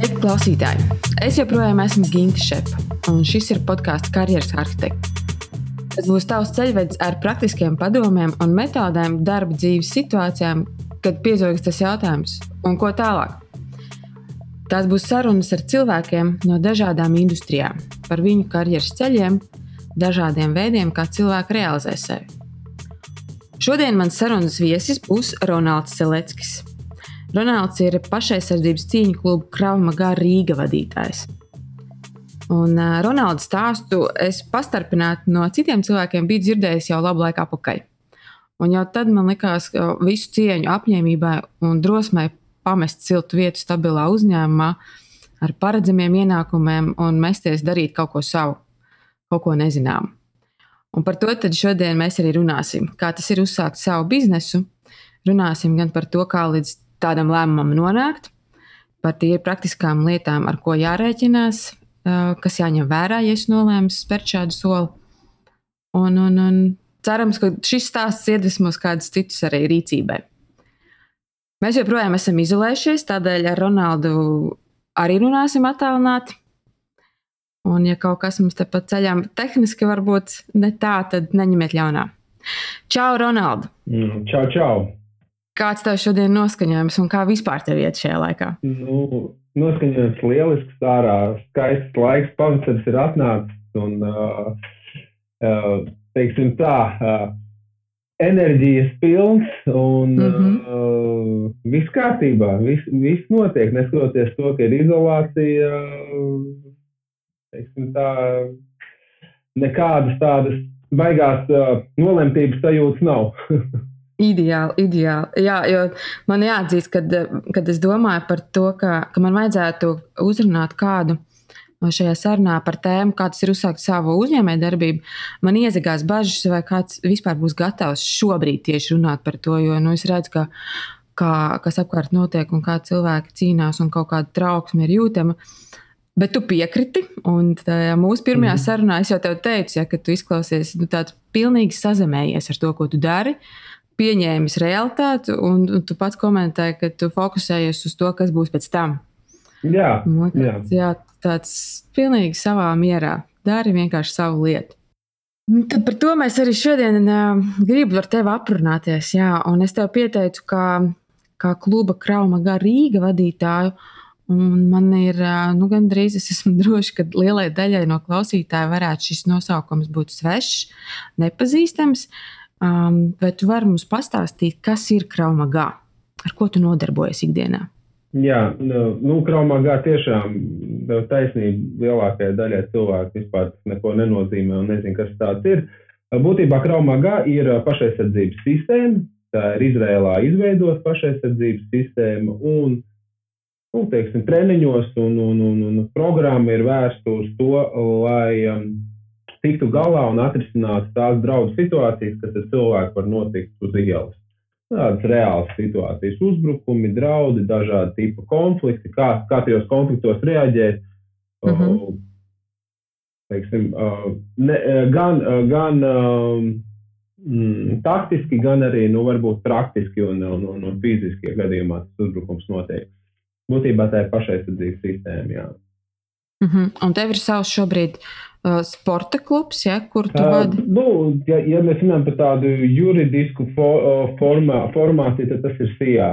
Sveiki, klausītāji! Es joprojām esmu Ginte Šepa, un šis ir podkāsts Karjeras arhitekts. Tas būs tavs ceļvedis ar praktiskiem padomiem un metodēm darba dzīves situācijām, kad piezogas tas jautājums, un ko tālāk. Tās būs sarunas ar cilvēkiem no dažādām industrijām, par viņu karjeras ceļiem, dažādiem veidiem, kā cilvēki realizē sevi. Šodien mans sarunas viesis būs Ronalds Seleckis. Ronalds ir pašaizsardzības cīņu kluba Kravmagā Rīga vadītājs. Un Ronalda stāstu es pastarpināti no citiem cilvēkiem biju dzirdējis jau labu laiku atpakaļ. Un jau tad man likās, ka visu cieņu apņēmībai un drosmei pamest siltu vietu stabilā uzņēmumā ar paredzamiem ienākumiem un mesties darīt kaut ko savu, kaut ko nezinām. Un par to šodien mēs arī runāsim. Kā tas ir uzsākt savu biznesu, runāsim gan par to, kā līdz tādam lēmumam nonākt, par tīri praktiskām lietām, ar ko jārēķinās, kas jāņem vērā, ja es nolēmu spērt šādu soli. Un, un, un cerams, ka šis stāsts iedvesmos kādus citus arī rīcībai. Mēs joprojām esam izolējušies, tādēļ ar Ronaldu arī runāsim attālināti. Un, ja kaut kas mums te pa ceļām tehniski varbūt ne tā, tad neņemiet ļaunā. Čau, Ronaldu! Mm, čau, čau! Kāds tev šodien noskaņojums un kā vispār tev iet šajā laikā? Nu, noskaņojums lielisks, ārā skaists laiks, pavasaris ir atnācis un, uh, uh, teiksim tā, uh, enerģijas pilns un mm -hmm. uh, viss kārtībā, viss vis notiek, neskatoties to, ka ir izolācija, uh, teiksim tā, nekādas tādas baigās uh, nolemtības sajūtas nav. Ideāli, ideāli. Jā, jo man jāatzīst, kad, kad es domāju par to, ka, ka man vajadzētu uzrunāt kādu šajā sarunā par tēmu, kā tas ir uzsākt savu uzņēmējdarbību, man iezagās bažas, vai kāds vispār būs gatavs šobrīd tieši runāt par to. Jo nu, es redzu, ka, kā, kas apkārt notiek un kā cilvēki cīnās un kaut kāda trauksme ir jūtama. Bet tu piekriti, un mūsu pirmajā mm. sarunā es jau te teicu, ja, ka tu izklausies nu, tāds pilnīgi sazemējies ar to, ko tu dari. Uh, pieņēmis realitāti, un, un tu pats komentēji, ka tu fokusējies uz to, kas būs pēc tam. Jā, jā. jā tāds pilnīgi savā mierā. Dari vienkārši savu lietu. Nu, tad par to mēs arī šodien gribam ar tevi aprunāties. Jā, un es tev pieteicu, kā, kā kluba Krauma Rīga vadītāju. Un man ir nu, gandrīz, es esmu droši, ka lielai daļai no klausītājiem varētu šis nosaukums būt svešs, nepazīstams. Uh, Um, vai tu vari mums pastāstīt, kas ir kraumagā? Ar ko tu nodarbojies ikdienā? Jā, nu, nu kraumagā tiešām tev taisnība lielākajai daļai cilvēku vispār neko nenozīmē un nezinu, kas tāds ir. Būtībā kraumagā ir pašaizsardzības sistēma, tā ir Izrēlā izveidota pašaizsardzības sistēma un nu, teiksim, treniņos un, un, un, un programma ir vērsta uz to, lai um, tiktu galā un atrisinātu tās draudu situācijas, kas ar cilvēku var notikt uz ielas. Tādas reālas situācijas, uzbrukumi, draudi, dažādi tipi konflikti, kā, kā tajos konfliktos reaģēt. Mm -hmm. Teiksim, ne, gan gan mm, taktiski, gan arī nu, varbūt praktiski un, un, un, un fiziski, ja gadījumā tas uzbrukums notiek. Būtībā tā ir pašaizsardzības sistēma. Jā. Mm -hmm. Un tev ir savs šobrīd uh, sporta klubs, ja, kur tu uh, vadi? Nu, ja, ja mēs runājam par tādu juridisku for, uh, formā, formāciju, tad tas ir SIA.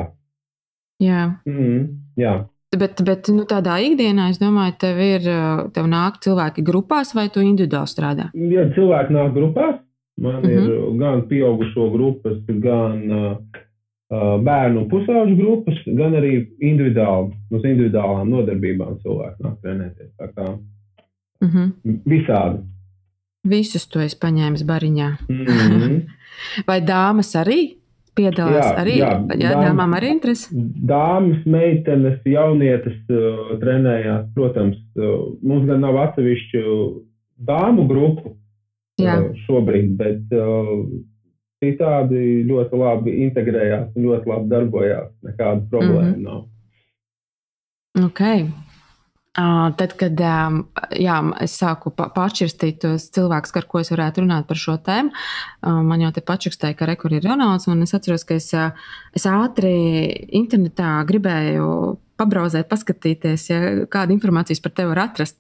Jā. Mm, jā. Bet, bet nu, tādā ikdienā, es domāju, tev ir, uh, tev nāk cilvēki grupās vai tu individuāli strādā? Ja cilvēki nāk grupās, man mm -hmm. ir mhm. gan pieaugušo grupas, gan uh, bērnu pusauģu grupas, gan arī individuāli, uz individuālām nodarbībām cilvēki nāk trenēties. Mm -hmm. visādi. Visus to es paņēmu bariņā. Mm -hmm. Vai dāmas arī piedalās? Jā, arī? jā, jā dāmas, dāmām arī interesi. Dāmas, meitenes, jaunietes uh, trenējās. Protams, uh, mums gan nav atsevišķu dāmu grupu uh, šobrīd, bet uh, citādi ļoti labi integrējās un ļoti labi darbojās. Nekāda problēma mm -hmm. nav. Okay. Tad, kad jā, es sāku pašķirstīt tos cilvēkus, ar ko es varētu runāt par šo tēmu, man jau te pačukstēja, ka rekur ir Ronalds. Es atceros, ka es, es ātri internetā gribēju pabrauzēt, paskatīties, ja kāda informācijas par tevi var atrast.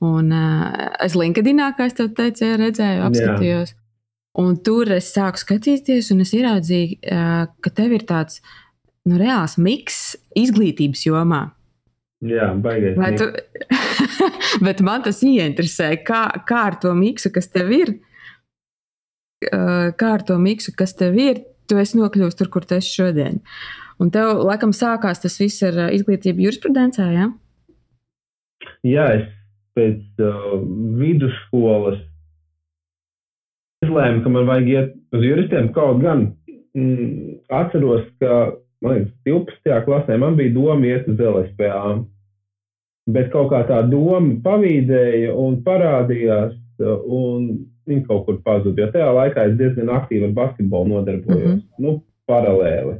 Un es LinkedInā, kā es tev teicu, ja, redzēju, apskatījos. Jā. Un tur es sāku skatīties, un es ieraudzīju, ka tev ir tāds nu, reāls miks izglītības jomā. Jā, baigās. Tu... Bet man tas ieinteresē, kā, kā ar to miksu, kas tev ir, kā ar to miksu, kas tev ir, tu esi nokļuvis tur, kur tu esi šodien. Un tev, laikam, sākās tas viss ar izglītību jurisprudencē, jā? Jā, es pēc uh, vidusskolas izlēmu, ka man vajag iet uz juristiem. Kaut gan mm, atceros, ka man liekas, 12. klasē man bija doma iet uz LSPA. Bet kaut kā tā doma pavīdēja un parādījās, un viņi kaut kur pazuda. Jo tajā laikā es diezgan aktīvi ar basketbolu nodarbojos. Mm -hmm. nu, paralēli.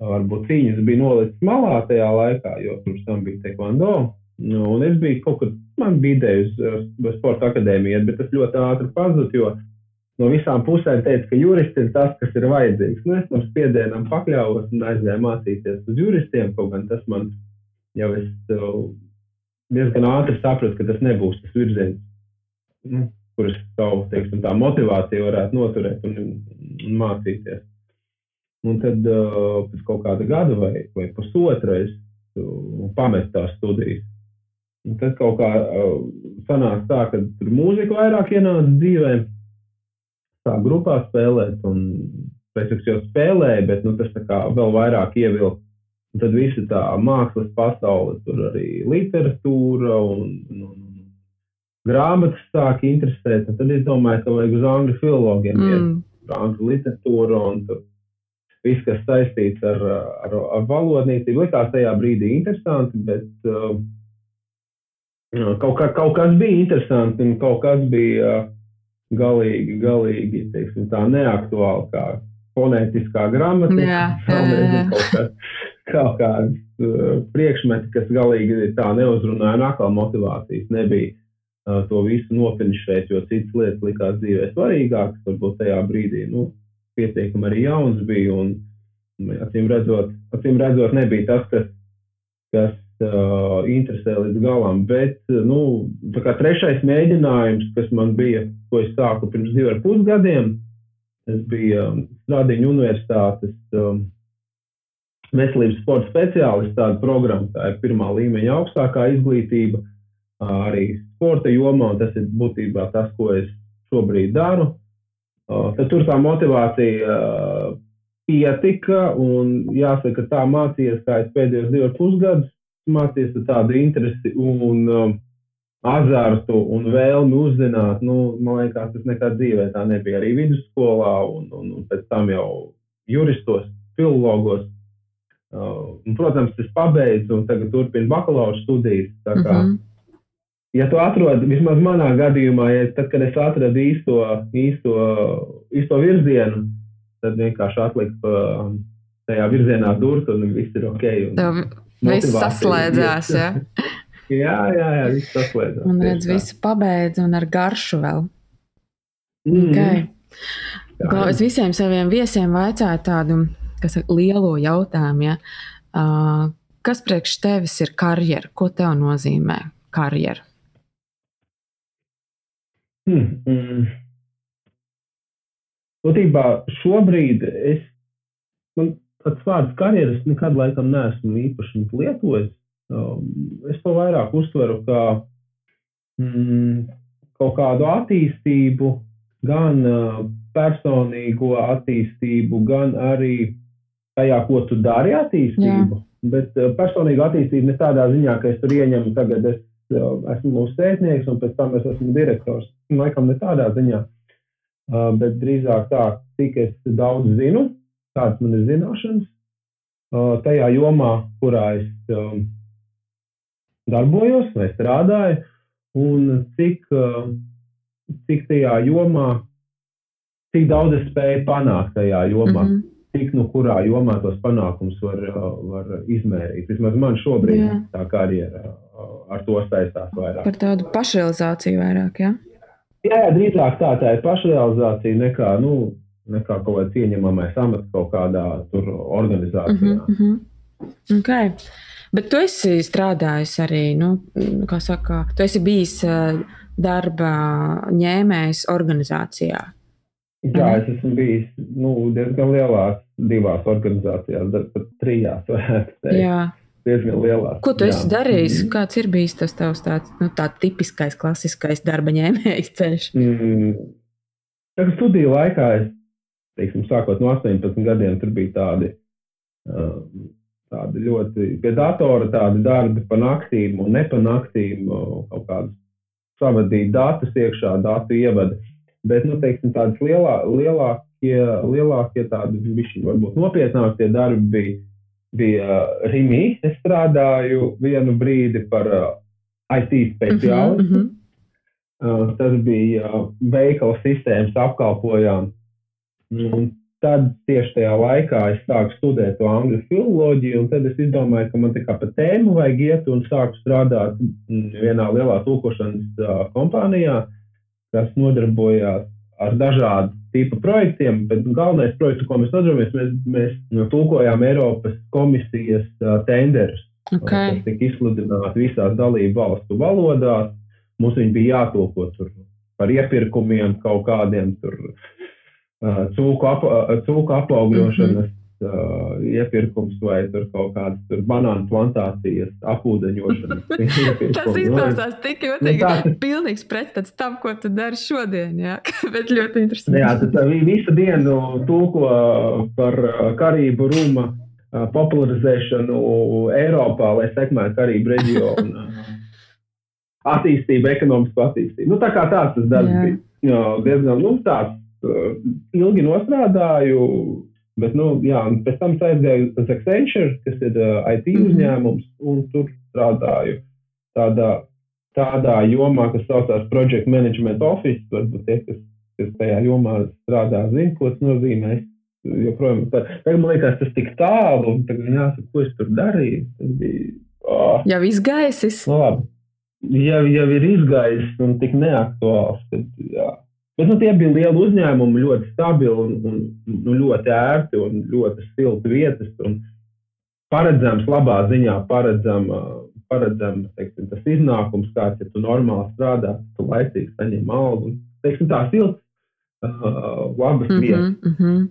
Varbūt cīņas bija noliktas malā tajā laikā, jo pirms tam bija tekvando. Nu, un es biju kaut kur, man bija ideja uz, uz sporta akadēmiju, bet tas ļoti ātri pazuda, jo no visām pusēm teica, ka jurists ir tas, kas ir vajadzīgs. Nu, es tam spiedienam pakļāvos un aizgāju mācīties uz juristiem, kaut gan tas man jau es diezgan ātri sapratu, ka tas nebūs tas virziens, nu, kurus savu teiksim, motivāciju varētu noturēt un, un mācīties. Un tad uh, pēc kaut kāda gada vai, vai pusotra es uh, pametu tās studijas. Un tad kaut kā uh, sanāca tā, ka tur mūzika vairāk ienāca dzīvē, sāk grupā spēlēt, un pēc tam jau spēlēju, bet nu, tas vēl vairāk ievilka. Un tad visa tā mākslas pasaule, tur arī literatūra un, un, un grāmatas sāk interesēt. Un tad es domāju, ka vajag uz angļu filologiem mm. iet, angļu literatūru un viss, kas saistīts ar, ar, ar valodniecību. Likās tajā brīdī interesanti, bet uh, kaut, kā, kaut kas bija interesanti un kaut kas bija. Uh, galīgi, galīgi teiksim, tā neaktuāli kā fonētiskā gramatika. Jā, jā, jā. Kaut, kā, kaut kādas uh, priekšmeti, kas galīgi tā neuzrunāja, un atkal motivācijas nebija uh, to visu nofinišēt, jo citas lietas likās dzīvē svarīgākas. Varbūt tajā brīdī nu, pietiekami arī jauns bija, un acīm redzot, acīm redzot nebija tas, kas, kas uh, interesē līdz galam. Bet nu, trešais mēģinājums, kas man bija, ko es sāku pirms diviem ar pus gadiem, tas bija Stradiņu universitātes um, veselības sporta speciālists tāda programma. Tā ir pirmā līmeņa augstākā izglītība arī sporta jomā, un tas ir būtībā tas, ko es šobrīd daru. Uh, tad tur tā motivācija uh, pietika, un jāsaka, tā mācījos, kā es pēdējos divus pusgadus mācīties ar tādu interesi un um, azartu un vēlmi uzzināt. Nu, man liekas, tas nekad dzīvē tā nebija arī vidusskolā un, un, un pēc tam jau juristos, filologos. Uh, un, protams, es pabeidzu un tagad turpinu bakalaura studijas. Kā, mm -hmm. Ja tu atrodi, vismaz manā gadījumā, ja tad, kad es atradu īsto, īsto, īsto virzienu, tad vienkārši atliku pa tajā virzienā durt un viss ir ok. Un, Tev Viss saslēdzās. Ja? jā, jā, jā, viss saslēdzās. Un redz, visu pabeidz un ar garšu vēl. Mm. Okay. Jā, es visiem saviem viesiem vaicāju tādu kas, lielo jautājumu. Ja? Uh, kas priekš tevis ir karjera? Ko tev nozīmē karjera? Hmm, mm. Būtībā šobrīd es, man pats vārds karjeras nekad laikam neesmu īpaši lietojis. Um, es to vairāk uztveru kā mm, kaut kādu attīstību, gan uh, personīgo attīstību, gan arī tajā, ko tu dari, attīstību. Jā. Bet uh, personīga attīstība ne tādā ziņā, ka es tur ieņemu tagad, es uh, esmu mūsu sētnieks un pēc tam es esmu direktors. Laikam ne tādā ziņā, bet drīzāk tā, cik es daudz zinu, kādas man ir zināšanas tajā jomā, kurā es darbojos vai strādāju, un cik, cik tajā jomā, cik daudz es spēju panākt tajā jomā. Mm -hmm. Cik no kurā jomā tos panākumus var, var izmērīt. Vismaz man šobrīd Jā. tā karjera ar to saistās vairāk. Par tādu pašrealizāciju vairāk, jā? Jā, jā drīzāk tā, tā ir pašrealizācija nekā, nu, nekā kaut kāds ieņemamais amats kaut kādā organizācijā. Uh -huh. Okay. Bet tu esi strādājis arī, nu, kā saka, tu esi bijis darba ņēmējs organizācijā. Jā, es esmu bijis nu, diezgan lielās divās organizācijās, pat trijās, varētu teikt. Jā. Diezgan lielās. Ko tu jā. esi darījis? Mm. Kāds ir bijis tas tavs tāds, nu, tā tipiskais, klasiskais darba ņēmējas ceļš? Mm. Kā studiju laikā es teiksim, sākot no 18 gadiem, tur bija tādi, um, tādi ļoti pie datora, tādi darbi pa naktīm un ne pa naktīm, kaut kādus savadīt datus iekšā, datu ievada. Bet, nu, teiksim, tādas lielā, lielākie, lielākie tādi, bišķi, varbūt nopietnākie darbi bija, bija Rimī. Es strādāju vienu brīdi par IT speciālistu. Mm -hmm. Uh, tas bija uh, veikala sistēmas apkalpojām Un tad tieši tajā laikā es sāku studēt to angļu filoloģiju, un tad es izdomāju, ka man tā kā pa tēmu vajag iet un sāku strādāt vienā lielā tulkošanas uh, kompānijā, kas nodarbojās ar dažādu tipu projektiem, bet galvenais projekts, ko mēs nodarbojamies, mēs, mēs nu, tulkojām Eiropas komisijas uh, tenderus. Okay. Tas tika izsludināts visās dalību valstu valodās. Mums viņi bija jātulko tur par iepirkumiem kaut kādiem tur cūku, ap, cūku apaugļošanas mm -hmm. Uh, iepirkums vai kaut kādas banānu plantācijas apūdeņošanas. tas izklausās tik jocīgi. Nu, tas... Pilnīgs pretstats tam, ko tu dari šodien. Jā, bet ļoti interesanti. Jā, tad visu dienu tulko par Karību Rūma popularizēšanu Eiropā, lai sekmētu Karību reģionu attīstību, ekonomisku attīstību. Nu, tā kā tāds tas darbs bija. Jā, diezgan nu, tāds Uh, ilgi nostrādāju, bet, nu, jā, pēc tam aizgāju uz Accenture, kas ir uh, IT mm -hmm. uzņēmums, un tur strādāju tādā, tādā jomā, kas saucās Project Management Office. Varbūt tie, kas, kas tajā jomā strādā, zina, ko tas nozīmē. Joprojām, tagad man liekas, tas tik tālu, un tagad jāsaka, ko es tur darīju. Tas bija. Oh. Jau izgaisis. Nu, labi. Jau, jau ir izgaisis un tik neaktuāls. Tad, jā. Bet nu, tie bija lieli uzņēmumi, ļoti stabili un, un nu, ļoti ērti un ļoti silti vietas. Paredzams, labā ziņā paredzam, paredzam teiksim, tas iznākums, kāds ir ja tu normāli strādā, tu laicīgi saņem algu. Teiksim, tā silts, uh, labas mm -hmm, vietas. Mm -hmm.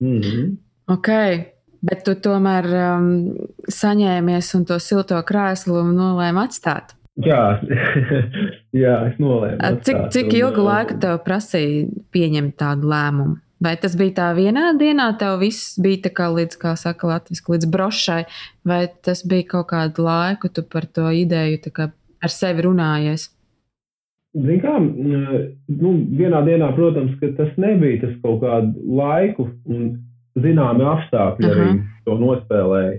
Mm -hmm. Okay. Bet tu tomēr um, saņēmies un to silto krēslu nolēmi atstāt. Jā, jā, es nolēmu. Cik, cik ilgu laiku tev prasīja pieņemt tādu lēmumu? Vai tas bija tā vienā dienā, tev viss bija tā kā līdz, kā saka, latviski, līdz brošai, vai tas bija kaut kādu laiku, tu par to ideju ar sevi runājies? Ziniet, kā nu, vienā dienā, protams, tas nebija tas kaut kādu laiku un zināmi apstākļi uh -huh. arī to nospēlēja.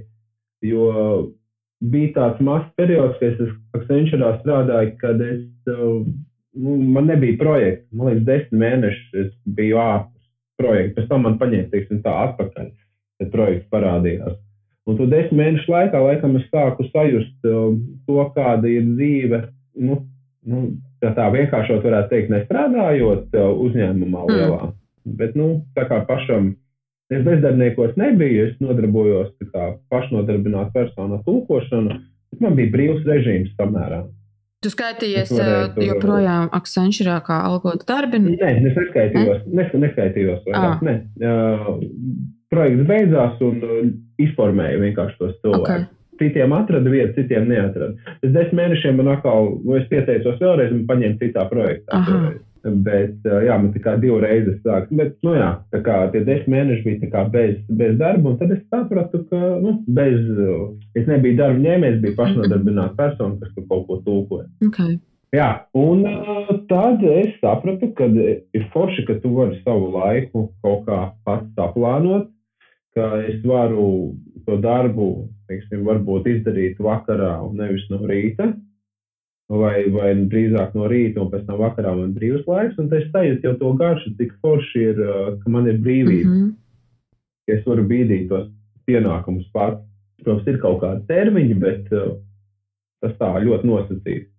Jo bija tāds mazs periods, kad es Accenture strādāju, kad es, uh, nu, man nebija projekta. Man liekas, desmit mēnešus es biju ārpus projekta. Pēc tam man paņēma, teiksim, tā atpakaļ, kad projekts parādījās. Un to desmit mēnešu laikā, laikam, es sāku sajust uh, to, kāda ir dzīve. Nu, nu, tā, tā vienkāršot varētu teikt, nestrādājot uh, uzņēmumā hmm. lielā. Mm. Bet, nu, tā kā pašam Es bezdarbniekos nebiju, es nodarbojos kā pašnodarbināta persona tulkošanu, bet man bija brīvs režīms samērā. Tu skaitījies varētu, joprojām Accenture kā algotu darbinieks? Nē, es neskaitījos. Ne? Nes, neskaitījos vairāk, ah. ne. uh, projekts beidzās un izformēja vienkārši tos cilvēkus. Okay. Citiem atrada vietu, citiem neatrada. Pēc desmit mēnešiem man atkal, nu, es pieteicos vēlreiz un paņēmu citā projektā. Bet, jā, man tikai divas reizes sākas. Bet, nu, jā, tā kā tie desmit mēneši bija bez, bez darba, un tad es sapratu, ka, nu, bez, es nebiju darba ņēmējs, biju pašnodarbināta persona, kas tur kaut ko tulkoja. Okay. Jā, un tad es sapratu, ka ir forši, ka tu vari savu laiku kaut kā pats saplānot, ka es varu to darbu, teiksim, varbūt izdarīt vakarā un nevis no rīta vai, vai drīzāk no rīta, un pēc tam vakarā man ir brīvs laiks. Un es sajūtu jau to garšu, cik forši ir, ka man ir brīvība. Mm -hmm. Es varu bīdīt tos pienākumus pats. Protams, ir kaut kādi termiņi, bet uh, tas tā ļoti nosacīts.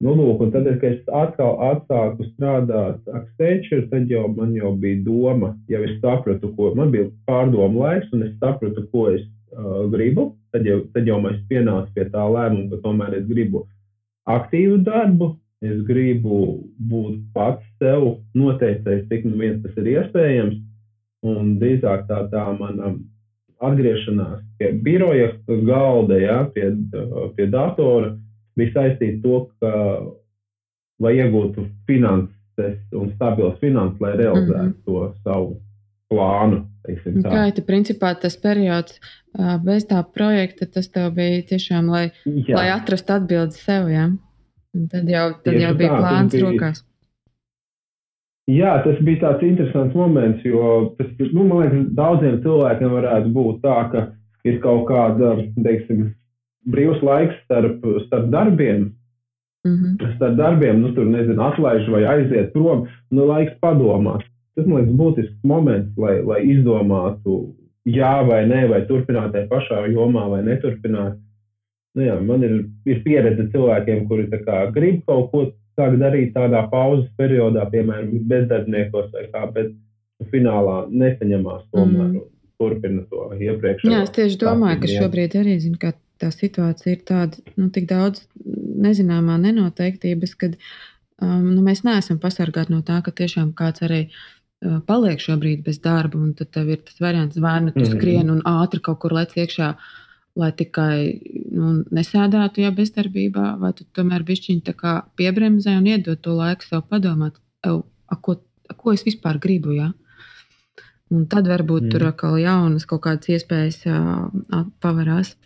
Nu, lūk, un tad, kad es atkal atsāku strādāt Accenture, tad jau man jau bija doma, jau es sapratu, ko man bija pārdomu laiks, un es sapratu, ko es uh, gribu, tad jau, tad jau mēs pienācām pie tā lēmuma, ka tomēr es gribu aktīvu darbu, es gribu būt pats sev noteicējis, cik nu viens tas ir iespējams. Un drīzāk tā, tā mana atgriešanās pie biroja galda, ja, pie, pie datora, bija saistīta to, ka, lai iegūtu finanses un stabilas finanses, lai realizētu mm -hmm. to savu plānu. Jau principā tas periods bez tā projekta, tas tev bija tiešām, lai, Jā. lai atrastu atbildi sev. Ja? Un tad jau, tad Tieši jau bija tā, plāns bija, rokās. Jā, tas bija tāds interesants moments, jo tas, nu, man liekas, daudziem cilvēkiem varētu būt tā, ka ir kaut kāda, teiksim, brīvs laiks starp, starp darbiem. Mm -hmm. Starp darbiem, nu, tur nezinu, atlaiž vai aiziet prom, nu, laiks padomāt. Tas, man liekas, būtisks moments, lai, lai izdomātu, jā vai nē, vai turpināt tajā pašā jomā vai neturpināt. Nu, jā, man ir, ir pieredze cilvēkiem, kuri kā, grib kaut ko sāk darīt tādā pauzes periodā, piemēram, bezdarbniekos vai kā, bet finālā nesaņemās tomēr. Mm. Turpina to iepriekš. Jā, es tieši domāju, ka šobrīd arī zinu, ka tā situācija ir tāda, nu, tik daudz nezināmā nenoteiktības, ka um, nu, mēs neesam pasargāti no tā, ka tiešām kāds arī uh, paliek šobrīd bez darba, un tad tev ir tas variants, vai nu tu mm -hmm. skrien un ātri kaut kur lec iekšā lai tikai nu, nesēdētu jau bezdarbībā, vai tu tomēr bišķiņi piebremzē un iedod to laiku sev padomāt, a, ko, a, ko es vispār gribu. Ja? Un tad varbūt mm. tur atkal jaunas kaut kādas iespējas uh, pavarās.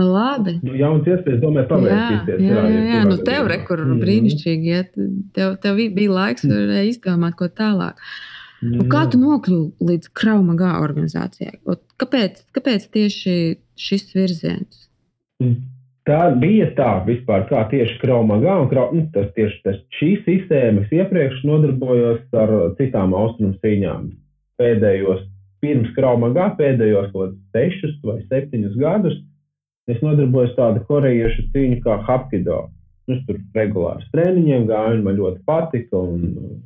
Labi. Nu, jauns iespējas, domāju, pavērtīsies. Jā, jā, jā, jā. Nu, tev rekur mm. brīnišķīgi, ja tev, tev bija laiks mm. izdomāt ko tālāk. Mm. Kā tu nokļuvi līdz Kraumagā organizācijai? Kāpēc, kāpēc tieši šis virziens? Mm. Tā bija tā vispār, kā tieši Kraumagā un krau, nu, tas tieši tas, šī sistēma. Es iepriekš nodarbojos ar citām austrumu cīņām. Pēdējos, pirms Kraumagā, pēdējos kaut sešus vai septiņus gadus, es nodarbojos tādu korejiešu cīņu kā Hapkido. Es tur regulāri treniņiem gāju, man ļoti patika. Un,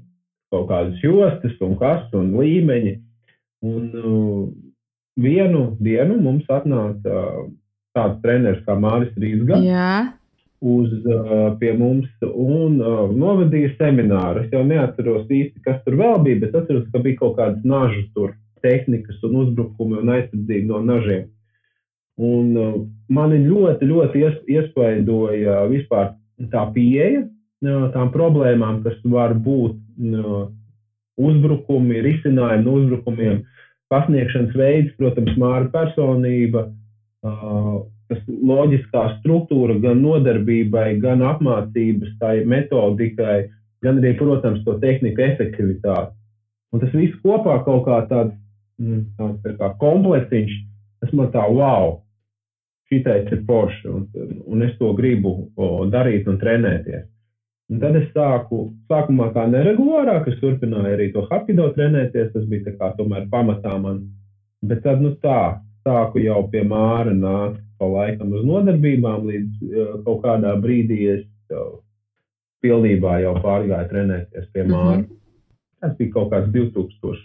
kaut kādas jostas un kas un līmeņi. Un uh, vienu dienu mums atnāca uh, tāds treneris kā Māris Rīsga. Uz, uh, pie mums un uh, novadīja semināru. Es jau neatceros īsti, kas tur vēl bija, bet atceros, ka bija kaut kādas nažu tur, tehnikas un uzbrukumi un aizsardzība no nažiem. Un uh, mani ļoti, ļoti ies, iespaidoja vispār tā pieeja tām problēmām, kas var būt uzbrukumi, risinājumi no uzbrukumiem, pasniegšanas veids, protams, māra personība, tas loģiskā struktūra gan nodarbībai, gan apmācības tai metodikai, gan arī, protams, to tehniku efektivitāti. Un tas viss kopā kaut kā tāds, mm, tāds tā kā komplektiņš, tas man tā wow, šitais ir forši, un, un es to gribu o, darīt un trenēties. Un tad es sāku, sākumā kā neregulārāk, es turpināju arī to hapido trenēties, tas bija tā kā tomēr pamatā man. Bet tad, nu tā, sāku jau pie māra nākt pa laikam uz nodarbībām, līdz uh, kaut kādā brīdī es jau pilnībā jau pārgāju trenēties pie māra. Mm -hmm. Tas bija kaut kāds 2000.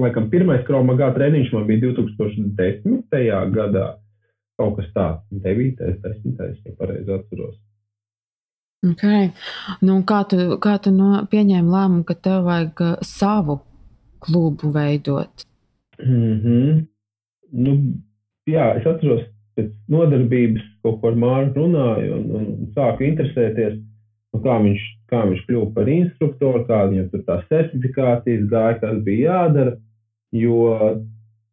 Laikam pirmais kraumagā treniņš man bija 2010. gadā. Kaut kas tāds - 9. 10. ja pareizi atceros. Okay. Nu, kā tu, kā tu no, pieņēmi lēmumu, ka tev vajag uh, savu klubu veidot? Mm -hmm. nu, jā, es atceros, pēc nodarbības kaut ko ar Mārku runāju un, un, un sāku interesēties, nu, kā, viņš, kā viņš kļuva par instruktoru, kā viņam tur tās certifikācijas gāja, kas bija jādara. Jo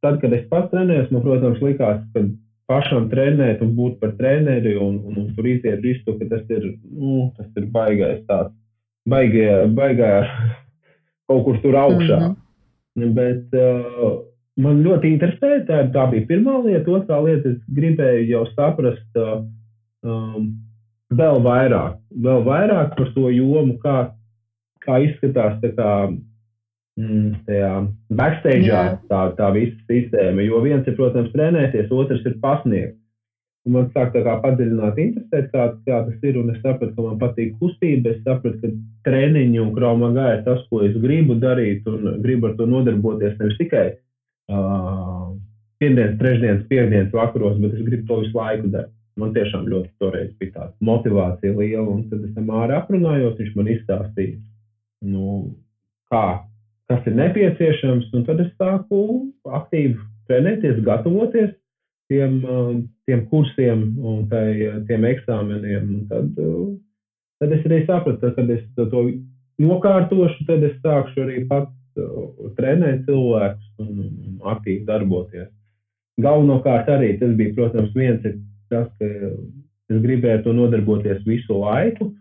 tad, kad es pats trenējos, man, protams, likās, ka pašam trenēt un būt par treneri un, un, un tur iziet visu, ka tas ir, nu, tas ir baigais tāds, baigie, baigā kaut kur tur augšā. Mm -hmm. Bet uh, man ļoti interesē, tā, tā bija pirmā lieta. Otrā lieta, es gribēju jau saprast uh, um, vēl vairāk, vēl vairāk par to jomu, kā, kā izskatās tā kā tajā backstage tā, tā visa sistēma. Jo viens ir, protams, trenēties, otrs ir pasniegt. Un man sāk tā kā padziļināt, interesēt, kā, kā tas ir. Un es sapratu, ka man patīk kustība. Es sapratu, ka treniņi un kraumagā ir tas, ko es gribu darīt un gribu ar to nodarboties. Nevis tikai uh, pirmdienas, trešdienas, piekdienas vakaros, bet es gribu to visu laiku darīt. Man tiešām ļoti toreiz bija tāda motivācija liela, un tad es tam ārā aprunājos, viņš man izstāstīja, nu, kā, kas ir nepieciešams, un tad es sāku aktīvi trenēties, gatavoties tiem, tiem kursiem un tai, tiem eksāmeniem. Un tad, tad es arī sapratu, ka, kad es to nokārtošu, tad es sākšu arī pats trenēt cilvēkus un, aktīvi darboties. Galvenokārt arī tas bija, protams, viens ir tas, ka es gribēju to nodarboties visu laiku,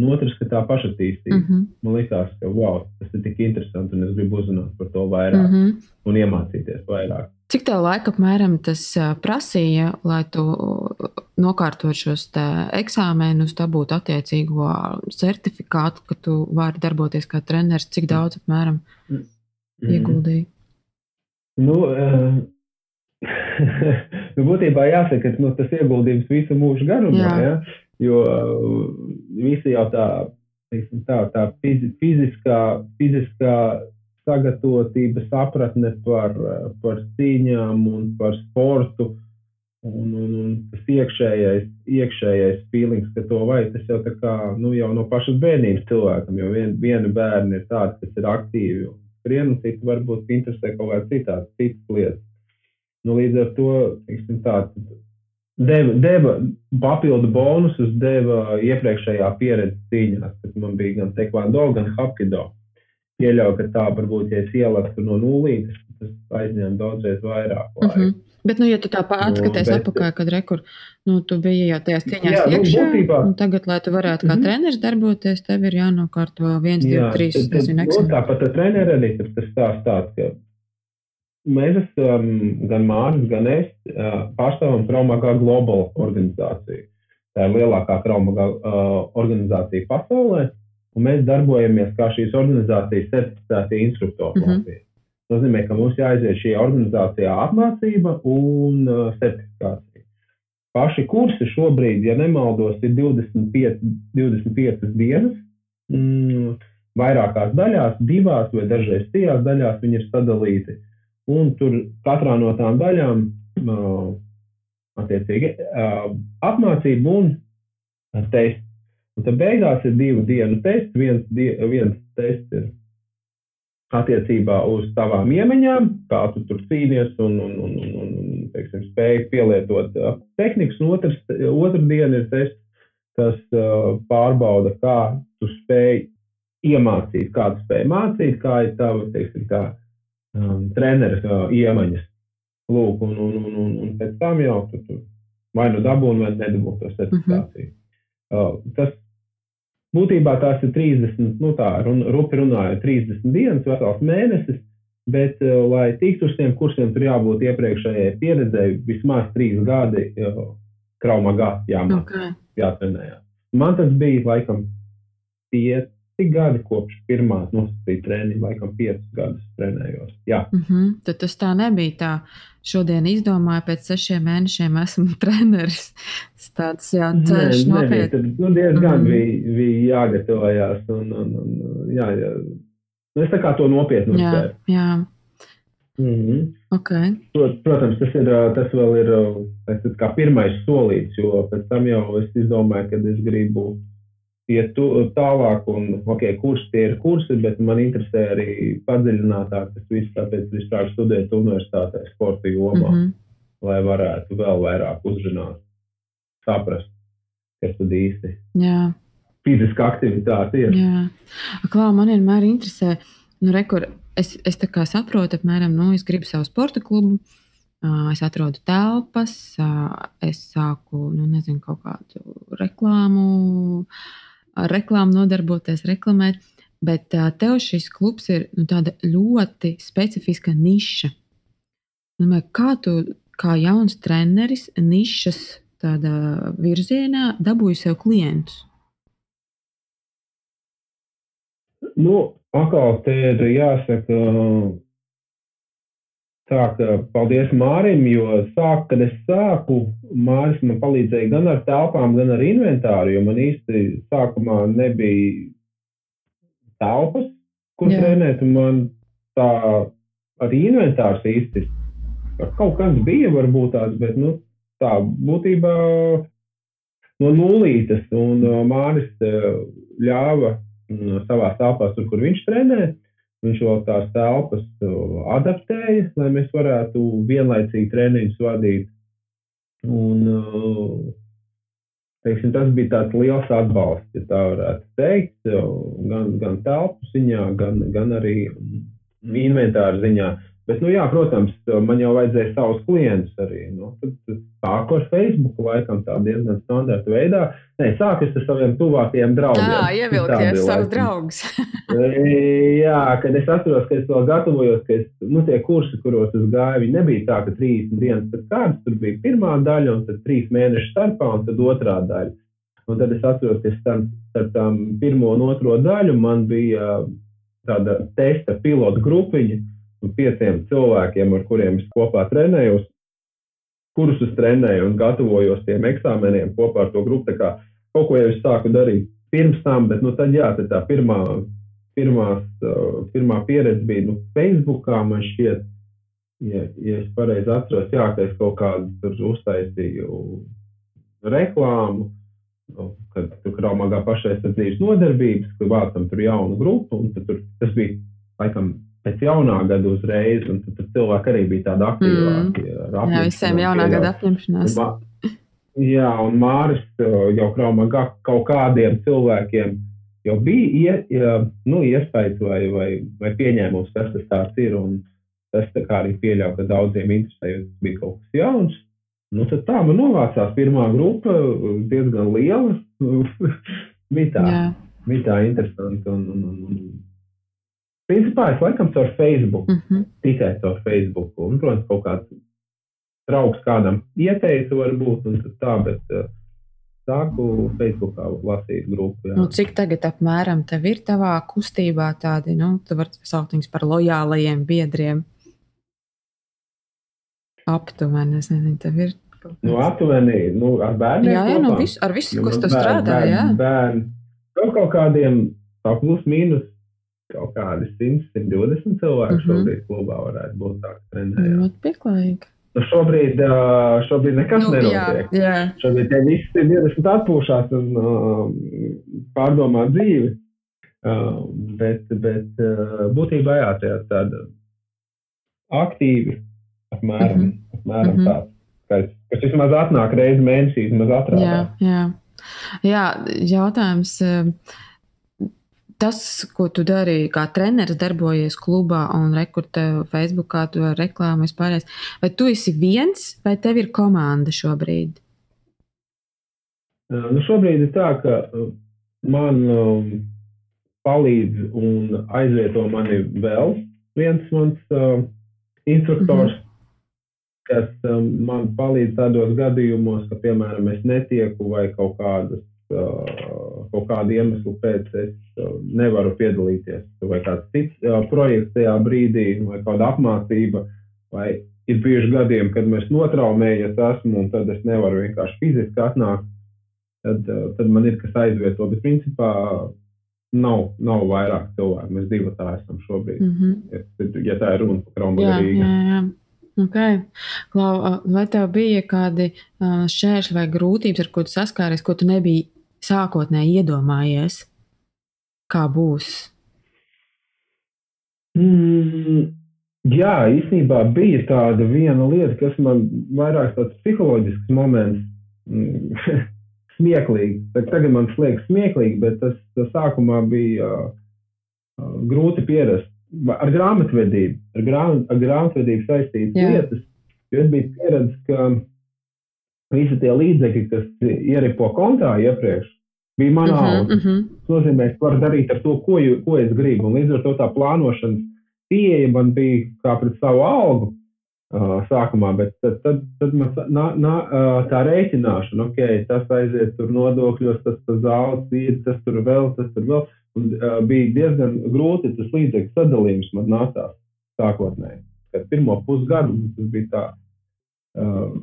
un otrs, ka tā pašattīstība. Mm -hmm. Man liekas, ka wow, tas ir tik interesanti, un es gribu uzzināt par to vairāk mm -hmm. un iemācīties vairāk. Cik tev laika apmēram tas prasīja, lai tu nokārtot šos eksāmenus, dabūt attiecīgo certifikātu, ka tu vari darboties kā treneris? Cik daudz apmēram mm -hmm. ieguldīji? Nu, uh, nu, būtībā jāsaka, ka nu, tas ieguldījums visu mūžu garumā, Jā. ja? Jo uh, visi jau tā, tā, tā fiziskā, fiziskā sagatavotība, sapratne par, par cīņām un par sportu. Un, un, un tas iekšējais, iekšējais feelings, ka to vajag, tas jau, kā, nu, jau no pašas bērnības cilvēkam, jo vien, viena bērna ir tāda, kas ir aktīvi un skrien, un cita varbūt interesē kaut kādas citādas, citas lietas. Nu, līdz ar to teiksim, tā, deva, deva papildu bonusus, deva iepriekšējā pieredze cīņās, kad man bija gan tekvando, gan hapkido. Pieļauju, ka tā varbūt, ja es ielaktu no nulītes, tas aizņem daudzreiz vairāk. Laika. Uh -huh. Bet, nu, ja tu tā atskaties nu, atpakaļ, kad rekur, nu, tu biji jau tajās cīņās jā, nu, iekšā, nu, būtībā, tagad, lai tu varētu kā mm -hmm. treneris darboties, tev ir jānokārto viens, divi, trīs, nezinu, eksāmeni. Nu, tāpat ar treneri arī tas stāsts tāds, ka mēs esam, gan Mārcis, gan es, pārstāvam Traumagā Global organizāciju. Tā ir lielākā traumagā organizācija pasaulē, un mēs darbojamies kā šīs organizācijas certificētie instruktori. Mm -hmm. Tas nozīmē, ka mums jāaiziet šī organizācijā apmācība un certifikācija. Paši kursi šobrīd, ja nemaldos, ir 25, 25 dienas. Mm, vairākās daļās, divās vai dažreiz trijās daļās viņi ir sadalīti. Uh, un tur katrā no tām daļām attiecīgi apmācība un tests. Un tad beigās ir divu dienu tests. Viens, die, viens tests ir attiecībā uz tavām iemaņām, kā tu tur cīnies un, un, un, un, un teiksim, spēj pielietot tehnikas. Un otrs, otra diena ir tests, kas pārbauda, kā tu spēj iemācīt, kā tu spēj mācīt, kā ir tava, teiksim, tā, um, treneru uh, iemaņas. Lūk, un, un, un, un, un pēc tam jau tu, tu vai nu dabūni, vai nedabūni to certifikāciju. Uh -huh. uh, tas būtībā tās ir 30, nu tā, run, rupi runāja, 30 dienas, vesels mēnesis, bet, uh, lai tiktu uz tiem kursiem, tur jābūt iepriekšējai pieredzēji vismaz 3 gadi uh, kraumagā jāmāk, okay. jātrenējās. Man tas bija laikam 5, cik gadi kopš pirmās nosacīja treniņa, laikam piecus gadus trenējos. Jā. Mm -hmm. Tad tas tā nebija tā. Šodien izdomāju, pēc sešiem mēnešiem esmu treneris. Tas tāds jā, ceļš nopietni. Nu, diezgan mm -hmm. bija, bija jāgatavojās. Un, un, un, jā, jā. Nu, es tā kā to nopietni uztvēru. Jā, jā. Mm -hmm. okay. Protams, tas, ir, tas vēl ir tas, pirmais solīts, jo pēc tam jau es izdomāju, ka es gribu iet tālāk, un okay, kursi tie ir kursi, bet man interesē arī padziļinātāk tas viss, tāpēc es sāku studēt universitātē sporta jomā, mm -hmm. lai varētu vēl vairāk uzzināt, saprast, kas tad īsti Jā. fiziska aktivitāte ir. Jā, Klā, man vienmēr interesē, nu, rekur, es, es tā kā saprotu, apmēram, nu, es gribu savu sporta klubu. Es atrodu telpas, es sāku, nu, nezinu, kaut kādu reklāmu, ar reklāmu nodarboties, reklamēt. Bet tev šis klubs ir nu, ļoti specifiska niša. Nu, kā tu, kā jauns treneris, nišas virzienā dabūji sev klientus? Nu, atkal te ir jāsaka, Tā ka paldies Mārim, jo sāk, kad es sāku, Māris man palīdzēja gan ar telpām, gan ar inventāru, jo man īsti sākumā nebija telpas, kur Jā. trenēt, un man tā arī inventārs īsti kaut kas bija, varbūt tāds, bet nu, tā būtībā no nulītes. Un Māris ļāva savā telpā, tur, kur viņš trenē. Viņš vēl tās telpas adaptēja, lai mēs varētu vienlaicīgi treniņus vadīt. Un, teiksim, tas bija tāds liels atbalsts, ja tā varētu teikt, gan, gan telpu ziņā, gan, gan arī inventāra ziņā. Bet, nu, jā, protams, man jau vajadzēja savus klientus arī. Nu, sāku ar Facebook, laikam, tā diezgan standarta veidā. Nē, sāku ar saviem tuvākajiem draugiem. Jā, ievilkties savus draugus. jā, kad es atceros, ka es vēl gatavojos, ka es, nu, tie kursi, kuros es gāju, nebija tā, ka 30 dienas pēc kārtas, tur bija pirmā daļa, un tad 3 mēnešu starpā, un tad otrā daļa. Un tad es atceros, ka starp, starp tām pirmo un otro daļu man bija tāda testa pilota grupiņa pieciem cilvēkiem, ar kuriem es kopā trenējos, kurus es trenēju un gatavojos tiem eksāmeniem kopā ar to grupu. Tā kā kaut ko jau es sāku darīt pirms tam, bet nu, tad jā, tā pirmā, pirmās, uh, pirmā pieredze bija nu, Facebookā, man šķiet, ja, ja es pareizi atceros, jā, ka es kaut kādu tur uztaisīju reklāmu. Nu, kad tur kraumākā pašaizsardzības nodarbības, kur vācam tur jaunu grupu, un tur, tas bija laikam pēc jaunā gada uzreiz, un tad, tad cilvēki arī bija tādi aktīvāki. Mm. Jā, visiem jaunā gada apņemšanās. Jā, un Māris jau kraumā kaut kādiem cilvēkiem jau bija ie, nu, iespējas vai, vai, vai pieņēmums, kas tas tāds ir. Un tas tā kā arī pieļauj, ka daudziem interesē, jo tas bija kaut kas jauns. Nu, tad tā man novācās pirmā grupa, diezgan liela. bija tā, bija tā interesanti. Un, un, un, un Principā es laikam caur Facebook, mm -hmm. tikai caur Facebook. Un, protams, kaut kāds draugs kādam ieteica, varbūt, un tā, bet uh, sāku Facebookā lasīt grupu. Jā. Nu, cik tagad apmēram tev ir tavā kustībā tādi, nu, tu vari saukt viņus par lojālajiem biedriem? Aptuveni, es nezinu, tev ir. Nu, aptuveni, nu, ar bērniem. Jā, jā, nu, vis, ar visu, nu, kas tu strādā, bērn, jā. Bērni, kaut kādiem, tā plus mīnus kaut kādi 100, 120 cilvēki mm -hmm. šobrīd klubā varētu būt tā, ka trenējās. Ļoti pieklājīgi. Nu, šobrīd, šobrīd nekas nu, nenotiek. Jā, jā. Šobrīd tie visi ir 20 atpūšās un uh, pārdomā dzīvi. Uh, bet, bet uh, būtībā jā, tie ir tādi aktīvi, apmēram, mm -hmm. apmēram mm -hmm. tāds, kas, kas vismaz atnāk reizi mēnesī, vismaz atrādās. Jā, jā. jā, jautājums. Uh, tas, ko tu darīji, kā treneris, darbojies klubā un rekrutē Facebookā, tu reklāmu vispārējais. Vai tu esi viens, vai tev ir komanda šobrīd? Nu, šobrīd ir tā, ka man palīdz un aizvieto mani vēl viens mans uh, instruktors, mm -hmm. kas um, man palīdz tādos gadījumos, ka, piemēram, es netieku vai kaut kādas kaut kādu iemeslu pēc es nevaru piedalīties, vai kāds cits projekts tajā brīdī, vai kāda apmācība, vai ir bieži gadiem, kad mēs notraumējamies esmu, un tad es nevaru vienkārši fiziski atnākt, tad, tad man ir kas aizvieto, bet principā nav, nav vairāk cilvēku, mēs divi tā esam šobrīd, mm -hmm. ja, ja tā ir runa par Krombagarīgu. Okay. Klau, vai tev bija kādi šķēršļi vai grūtības, ar ko tu saskāries, ko tu nebiji sākotnēji iedomājies, kā būs? Mm, jā, īstenībā bija tāda viena lieta, kas man vairāk tāds psiholoģisks moments. Mm, smieklīgi. Tagad man liekas smieklīgi, bet tas, tas sākumā bija uh, grūti pierast. Ar grāmatvedību, ar, grāmat, ar grāmatvedību saistītas lietas. Jo es biju pieredzējis, ka visi tie līdzekļi, kas ieripo kontā iepriekš, bija mana uh -huh, alga. Uh -huh. Tas nozīmē, ka var darīt ar to, ko, ko es gribu. Un līdz ar to tā plānošanas pieeja man bija kā pret savu algu. Uh, sākumā, bet tad, tad, tad man nā, nā, uh, tā rēķināšana, ok, tas aiziet tur nodokļos, tas par zelta ir, tas tur vēl, tas tur vēl. Un, uh, bija diezgan grūti tas līdzekļu sadalījums man nācās sākotnēji. Kad pirmo pusgadu tas bija tā. Uh,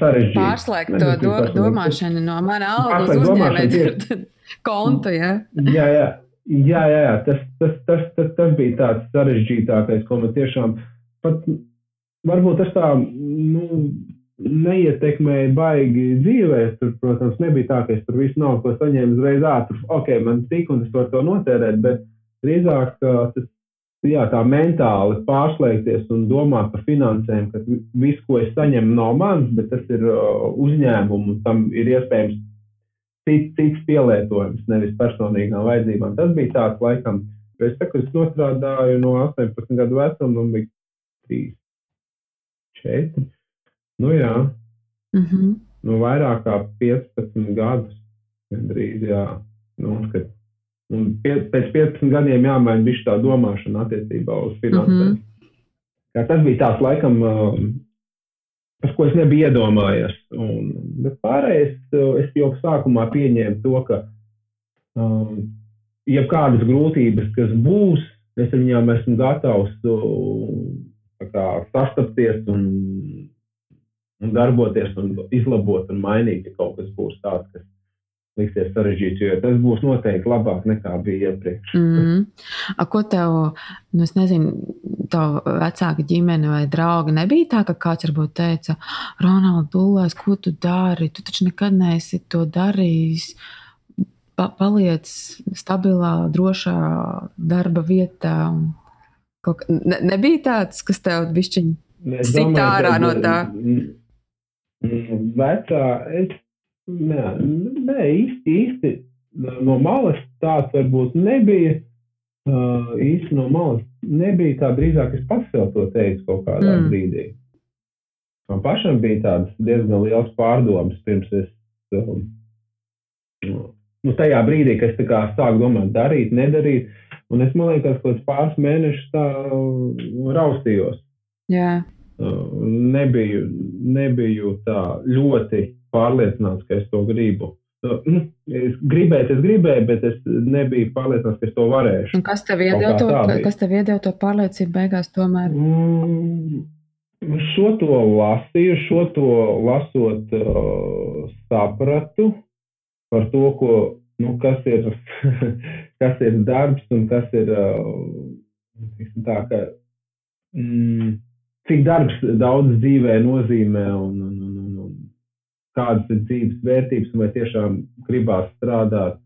sarežģīti. Pārslēgt to do, domāšanu no mana algas uz uzņēmēju kontu. Ja? Jā, jā. Jā, jā, jā. Tas, tas, tas, tas, tas bija tāds sarežģītākais, ko man tiešām pat varbūt tas tā, nu, neietekmēja baigi dzīvē. Tur, protams, nebija tā, ka es tur visu naudu, ko saņēmu uzreiz ātri, ok, man tik un es varu to notērēt, bet drīzāk tas, jā, tā mentāli pārslēgties un domāt par finansēm, ka viss, ko es saņemu, nav mans, bet tas ir uh, uzņēmums un tam ir iespējams cits, cits pielietojums, nevis personīgām vajadzībām. Tas bija tāds laikam, jo es saku, es nostrādāju no 18 gadu vecuma un bija 3, 4 Nu, jā, Mm -hmm. nu, vairāk kā 15 gadus. Gandrīz, jā. Nu, kad, un pie, pēc 15 gadiem jāmaina bišķi tā domāšana attiecībā uz finansēm. Mm -hmm. Tas bija tāds laikam, par ko es nebiju iedomājies. Un, bet pārējais es jau sākumā pieņēmu to, ka um, jebkādas grūtības, kas būs, es ar viņām esmu gatavs kā, sastapties un un darboties, un izlabot un mainīt, ja kaut kas būs tāds, kas liksies sarežģīts, jo tas būs noteikti labāk nekā bija iepriekš. Mm -hmm. A, ko tev, nu, es nezinu, tā vecāka ģimene vai draugi nebija tā, ka kāds varbūt teica, Ronalds, Dulēs, ko tu dari? Tu taču nekad neesi to darījis. Pa, paliec stabilā, drošā darba vietā. Kaut, ne, nebija tāds, kas tev bišķiņ sit ārā no tā. Vecā, es nē, nē, īsti, īsti no malas tāds varbūt nebija. Uh, īsti no malas nebija tā, drīzāk es pats sev to teicu kaut kādā mm. brīdī. Man pašam bija tāds diezgan liels pārdoms pirms es. Um, nu, tajā brīdī, kad es sāku domāt, darīt, nedarīt, un es man liekas, ka pāris mēnešus tā raustījos. Jā. Nebiju, nebiju tā ļoti pārliecināts, ka es to gribu. Nu, es gribēju, es gribēju, bet es nebiju pārliecināts, ka es to varēšu. Un kas tev iedeva to, kas tev iedeva to pārliecību beigās tomēr? Mm, šo to lasīju, šo to lasot, uh, sapratu par to, ko, nu, kas, ir, kas ir darbs un kas ir uh, tā, ka, mm, cik darbs daudz dzīvē nozīmē un kādas ir dzīves vērtības, un vai tiešām gribās strādāt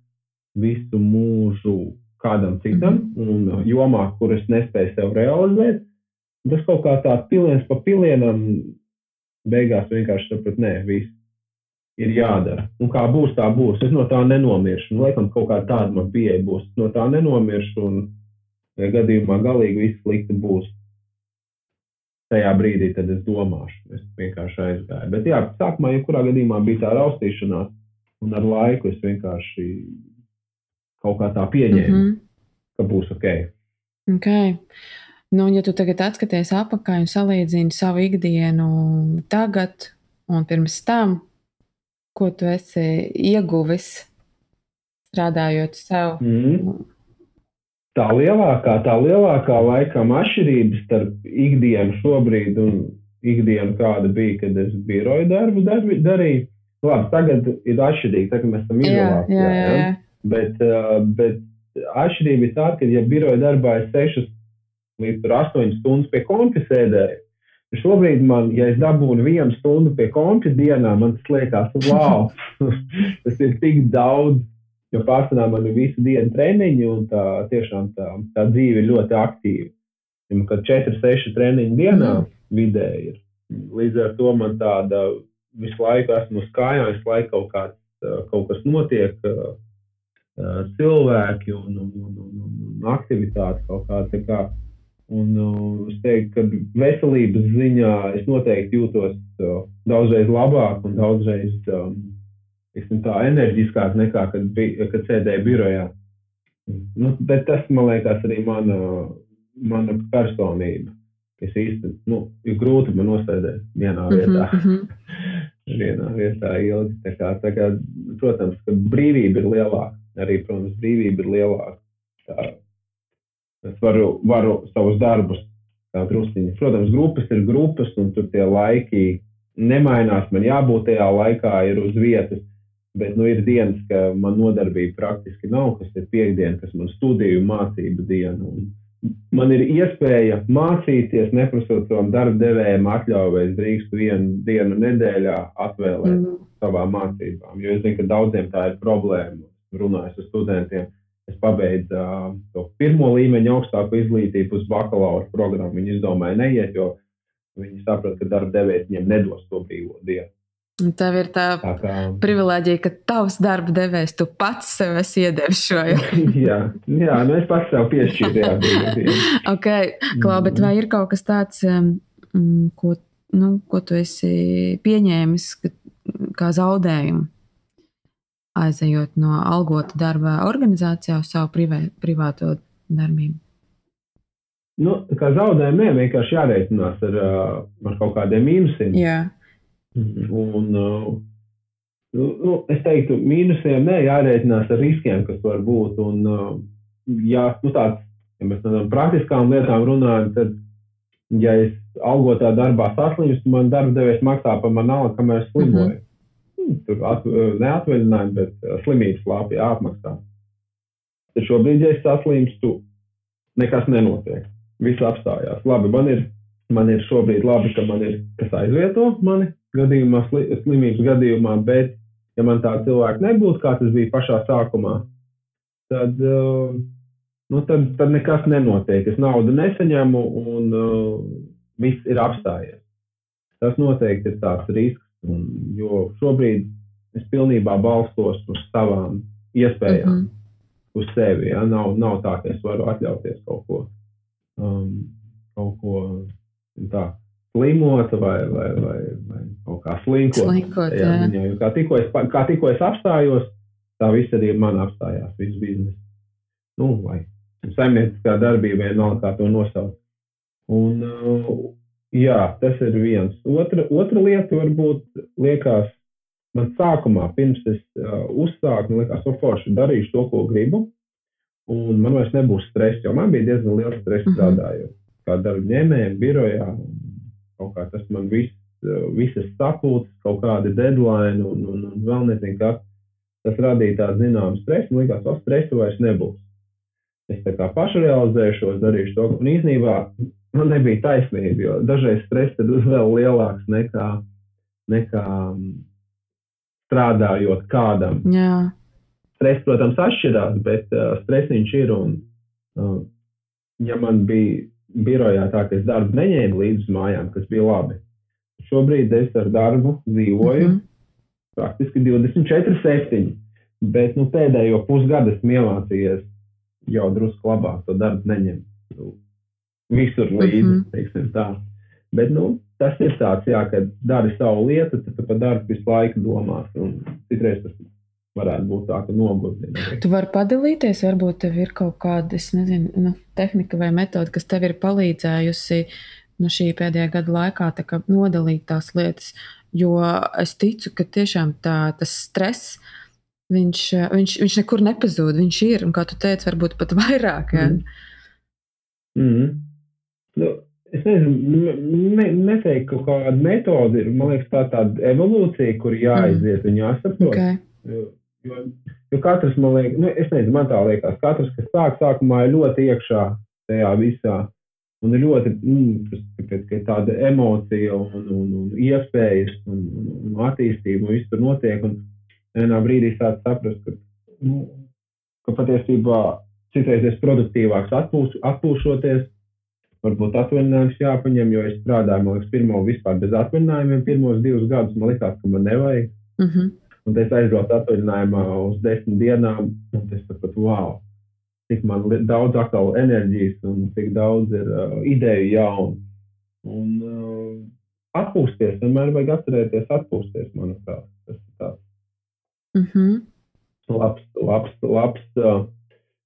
visu mūžu kādam citam, mhm. un jomā, kur es nespēju sev realizēt. Tas kaut kā tāds piliens pa pilienam, beigās vienkārši sapratu, nē, viss ir jādara. Un kā būs, tā būs. Es no tā nenomiršu. Nu, laikam, kaut kā tāda man pieeja būs. No tā nenomiršu, un gadījumā galīgi viss slikti būs tajā brīdī tad es domāšu. Es vienkārši aizgāju. Bet, jā, sākumā, jebkurā gadījumā bija tā raustīšanās, un ar laiku es vienkārši kaut kā tā pieņēmu, mm -hmm. ka būs ok. okay. Nu, ja tu tagad atskaties atpakaļ un salīdzini savu ikdienu tagad un pirms tam, ko tu esi ieguvis strādājot sev, mm -hmm tā lielākā, tā lielākā laikam atšķirība starp ikdienu šobrīd un ikdienu, kāda bija, kad es biroju darbu darbi, darīju. Labi, tagad ir atšķirīgi, tagad mēs esam izolācijā. Jā, jā, jā. Ja? Bet, bet atšķirība ir tāda, ka, ja biroja darbā ir 6 līdz 8 stundas pie kompja sēdēju, šobrīd man, ja es dabūnu vienu stundu pie kompja dienā, man tas liekas, wow, tas ir tik daudz Jo pārsvarā man ir visu dienu treniņi, un tā tiešām tā, tā dzīve ir ļoti aktīva. Ja kad 4-6 treniņi dienā mm. vidēji ir. Līdz ar to man tāda visu laiku esmu uz kājām, visu laiku kaut, kāds, kaut kas notiek, cilvēki un, un, un, un, un aktivitātes kaut kāda. Kā. Un, es teiktu, ka veselības ziņā es noteikti jūtos daudzreiz labāk un daudzreiz um, tiksim, tā enerģiskāk nekā kad, bija, kad sēdēja birojā. Nu, bet tas, man liekas, arī mana, mana personība. Es īsti, nu, ir grūti man nosēdēt vienā mhm, vietā. Mm -hmm. vienā vietā ilgi. Tā kā, tā kā, protams, ka brīvība ir lielāka. Arī, protams, brīvība ir lielāka. Tā, es varu, varu savus darbus tā drusciņi. Protams, grupas ir grupas, un tur tie laiki nemainās. Man jābūt tajā laikā, ir uz vietas. Bet nu, ir dienas, ka man nodarbība praktiski nav, kas ir piekdiena, kas man studiju mācību diena. Un, man ir iespēja mācīties, neprasot savam darba devējam atļauju, vai es drīkstu vienu dienu nedēļā atvēlēt mm. savām mācībām. Jo es zinu, ka daudziem tā ir problēma. Runājot ar studentiem, es pabeidzu uh, to pirmo līmeņa augstāko izglītību uz bakalaura programmu. Viņi izdomāja neiet, jo viņi saprot, ka darba devējs viņiem nedos to brīvo dienu. Tev ir tā, tā kā... privilēģija, ka tavs darba devējs, tu pats sev esi iedevis šo. jā, jā nu es pats sev piešķīru. Jā, ok, Klau, bet vai ir kaut kas tāds, um, ko, nu, ko tu esi pieņēmis kā zaudējumu? Aizejot no algota darba organizācijā uz savu privē, privāto darbību. Nu, kā zaudējumu, vienkārši jārēķinās ar, ar kaut kādiem mīnusiem. Jā. Un, uh, nu, nu, es teiktu, mīnusiem nē, jārēķinās ar riskiem, kas var būt. Un, uh, ja, nu, tāds, ja mēs par praktiskām lietām runājam, tad, ja es algotā darbā saslimstu, man darba devējs maksā par manu algu, kamēr es slimoju. Mm -hmm. Tur at, neatvaļinājumi, bet slimības lāpī jāapmaksā. Tad šobrīd, ja es saslimstu, nekas nenotiek. Viss apstājās. Labi, man ir, man ir šobrīd labi, ka man ir kas aizvieto mani gadījumā, slimības gadījumā, bet, ja man tāda cilvēka nebūtu, kā tas bija pašā sākumā, tad, uh, nu, tad, tad nekas nenotiek. Es naudu nesaņemu un uh, viss ir apstājies. Tas noteikti ir tāds risks, un, jo šobrīd es pilnībā balstos uz savām iespējām, mm -hmm. uz sevi. Ja? Nav, nav tā, ka es varu atļauties kaut ko, um, kaut ko tā slimota vai, vai, vai, vai kaut kā slinkot. slinkot jā, jā. Viņa, kā, tikko es, kā tikko es apstājos, tā viss arī man apstājās, viss biznesa. Nu, vai saimnieciskā darbība vienalga, kā to nosaukt. Un, uh, jā, tas ir viens. Otra, otra lieta varbūt liekas, man sākumā, pirms es uh, uzsāku, man liekas, forši darīšu to, ko gribu, un man vairs nebūs stress, jo man bija diezgan liels stress mm -hmm. strādājot kā darba ņēmējiem, birojā, kaut kā tas man viss, eh, visas sapulces, kaut kādi deadline un, un, un vēl nezinu, kas. Tas radīja tādu zināmu stresu, man liekas, o stresu vairs nebūs. Es tā kā pašrealizēšos, darīšu to, un īsnībā man nebija taisnība, jo dažreiz stress ir vēl lielāks nekā, nekā mm, strādājot kādam. Jā. Stress, protams, atšķirās, bet uh, stresiņš ir. Un, uh, ja man bija birojā tā, ka es darbu neņēmu līdzi uz mājām, kas bija labi. Šobrīd es ar darbu dzīvoju mm -hmm. praktiski 24, 7. Bet nu, pēdējo pusgadu esmu iemācījies jau drusku labāk to darbu neņemt. Nu, visur līdzi, mm -hmm. tā. Bet nu, tas ir tāds, jā, ka dari savu lietu, tad par darbu visu laiku domās. Citreiz tas varētu būt tā, ka nogurdina. Tu vari padalīties, varbūt tev ir kaut kāda, nezinu, nu, tehnika vai metode, kas tev ir palīdzējusi nu, šī pēdējā gada laikā kā, nodalīt tās lietas. Jo es ticu, ka tiešām tā, tas stress, viņš, viņš, viņš nekur nepazūd. Viņš ir, un kā tu teici, varbūt pat vairāk. Ja? Mm. Mm. Nu, es nezinu, ne, neteiktu, ka kāda metode ir. Man liekas, tā ir tāda evolūcija, kur jāaiziet mm. un jāsaprot. Okay. Jo, katrs, man liekas, nu, es nezinu, man tā liekas, katrs, kas sāk sākumā ir ļoti iekšā tajā visā. Un ir ļoti mm, tāpēc, tāda emocija un, un, un iespējas un, un, un attīstība, un viss tur notiek. Un vienā brīdī sāk saprast, ka, nu, ka patiesībā citreiz es produktīvāks atpūš, atpūšoties. Varbūt atvaļinājums jāpaņem, jo es strādāju, man liekas, pirmo vispār bez atvaļinājumiem. Pirmos divus gadus man likās, ka man nevajag. Mm -hmm. Un es aizbraucu atvaļinājumā uz desmit dienām, un es sapratu, wow, cik man daudz atkal enerģijas un cik daudz ir uh, ideju jaunu. Un uh, atpūsties, vienmēr vajag atcerēties atpūsties, manuprāt. Tas ir tāds mm -hmm. labs, labs, labs uh,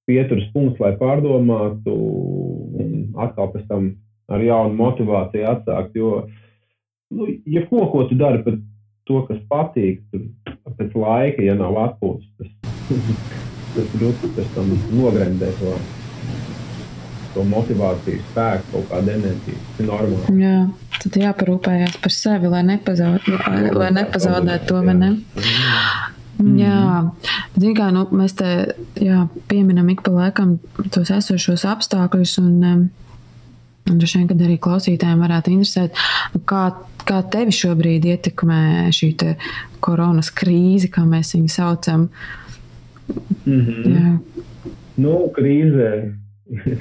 pieturas punkts, lai pārdomātu un atkal pēc tam ar jaunu motivāciju atsākt. Jo, nu, ja ko, ko tu dari, pat to, kas patīk, tur pēc laika, ja nav atpūtas, tas, tas drusku pēc tam nogrendē to, to motivāciju, spēku, kaut kādu enerģiju. Tas ir normāli. Jā, tad jāparūpējās par sevi, lai, nepazaud, lai, nepazaudētu to, vai ne? Jā. Ziniet, kā nu, mēs te jā, pieminam ik pa laikam tos esošos apstākļus, un, um, un droši vien, kad arī klausītājiem varētu interesēt, kā, kā tevi šobrīd ietekmē šī koronas krīze, kā mēs viņu saucam. Mm -hmm. Jā. Nu, krīze,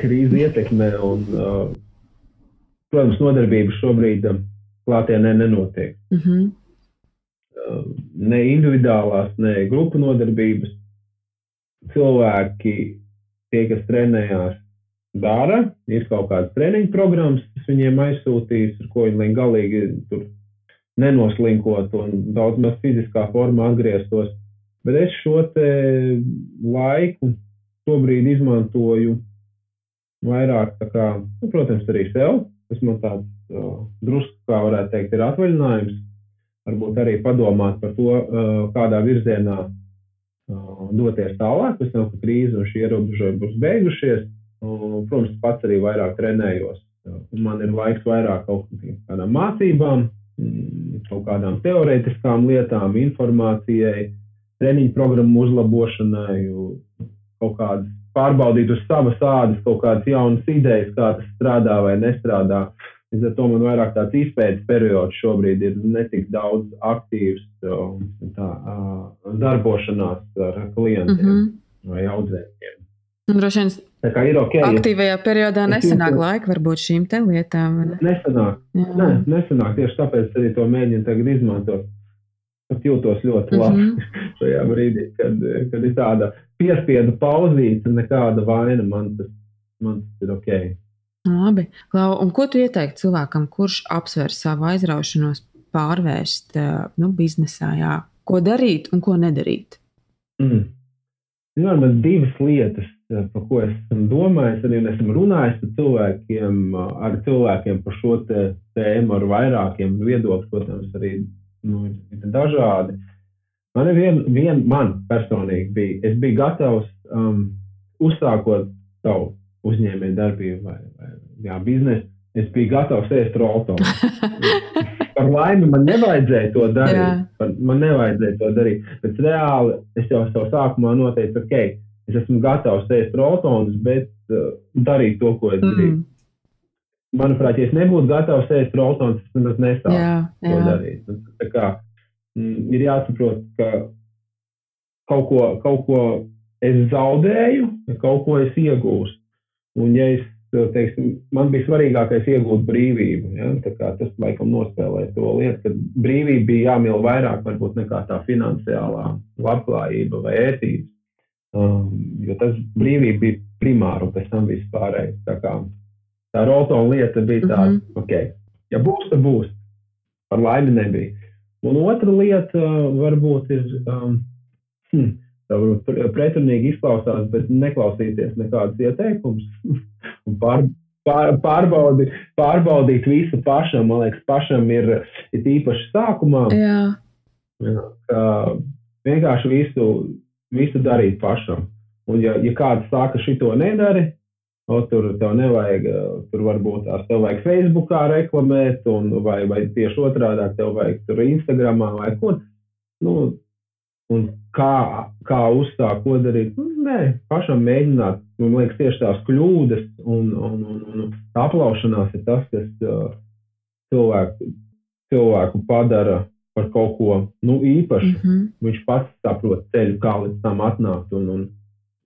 krīze ietekmē un, uh, protams, nodarbības šobrīd klātienē nenotiek. Mm -hmm ne individuālās, ne grupu nodarbības. Cilvēki, tie, kas trenējās, dara, ir kaut kādas treniņu programmas, kas viņiem aizsūtīs, ar ko viņi galīgi tur nenoslinkot un daudz maz fiziskā formā atgrieztos. Bet es šo laiku šobrīd izmantoju vairāk, kā, nu, protams, arī sev. Tas man tāds uh, drusku, kā varētu teikt, ir atvaļinājums varbūt arī padomāt par to, kādā virzienā doties tālāk, pēc tam, kad krīze un šie ierobežojumi būs beigušies. Protams, pats arī vairāk trenējos. Man ir laiks vairāk kaut kādām mācībām, mm, kaut kādām teorētiskām lietām, informācijai, treniņu programmu uzlabošanai, kaut kādas pārbaudīt uz savas ādas, kaut kādas jaunas idejas, kā tas strādā vai nestrādā. Līdz ar to man vairāk tāds izpētes periods šobrīd ir netik daudz aktīvs tā, darbošanās ar klientiem mm -hmm. vai audzētiem. Nu, droši vien tā kā ir ok. Aktīvajā periodā nesanāk laika varbūt šīm te lietām. Ne? Nesanāk. Jā. Nē, nesanāk. Tieši tāpēc arī to mēģinu tagad izmantot. Pat jūtos ļoti labi mm -hmm. šajā brīdī, kad, kad ir tāda piespiedu pauzīte, nekāda vaina man tas, man tas ir ok. Labi. Klau, un ko tu ieteiktu cilvēkam, kurš apsver savu aizraušanos pārvērst nu, biznesā? Jā? Ko darīt un ko nedarīt? Mm. Jā, man divas lietas, par ko esmu domājis, arī esmu runājis ar cilvēkiem, ar cilvēkiem par šo tēmu, ar vairākiem viedokļiem, protams, arī nu, dažādi. Man ir viena, vien, man personīgi bija, es biju gatavs um, uzsākot savu uzņēmēju darbību vai, vai jā, biznesu, es biju gatavs ēst rotonu. Par laimi man nevajadzēja to darīt. Par, man nevajadzēja to darīt. Bet reāli es jau savā sākumā noteicu, ok, es esmu gatavs ēst rotonus, bet uh, darīt to, ko es mm. gribu. Manuprāt, ja es nebūtu gatavs ēst rotonus, es nemaz nesāktu to darīt. Tā kā mm, ir jāsaprot, ka kaut ko, kaut ko es zaudēju, kaut ko es iegūstu. Un, ja es, teiksim, man bija svarīgākais iegūt brīvību, ja? tas laikam nospēlē to lietu, ka brīvība bija jāmīl vairāk varbūt nekā tā finansiālā labklājība vai ētības. Um, jo tas brīvība bija primāra un pēc tam viss pārējais. Tā, kā, tā rotona lieta bija tāda, mm -hmm. ok, ja būs, tad būs. Par laimi nebija. Un otra lieta uh, varbūt ir. Um, hm, Tā varbūt pretrunīgi izklausās, bet neklausīties nekādas ieteikumus un pār, pār, pārbaudi, pārbaudīt visu pašam. Man liekas, pašam ir, ir īpaši sākumā. Jā. Jā, vienkārši visu, visu darīt pašam. Un, ja, ja kāds saka, šito nedari, o, tur tev nevajag, tur varbūt tās tev vajag Facebookā reklamēt, un, vai, vai tieši otrādi tev vajag tur Instagramā vai ko. Nu, un kā, kā uzsākt, ko darīt. Nu, nē, pašam mēģināt. Man liekas, tieši tās kļūdas un, un, un, un aplaušanās ir tas, kas uh, cilvēku, cilvēku padara par kaut ko nu, īpašu. Mm -hmm. Viņš pats saprot ceļu, kā līdz tam atnākt un, un,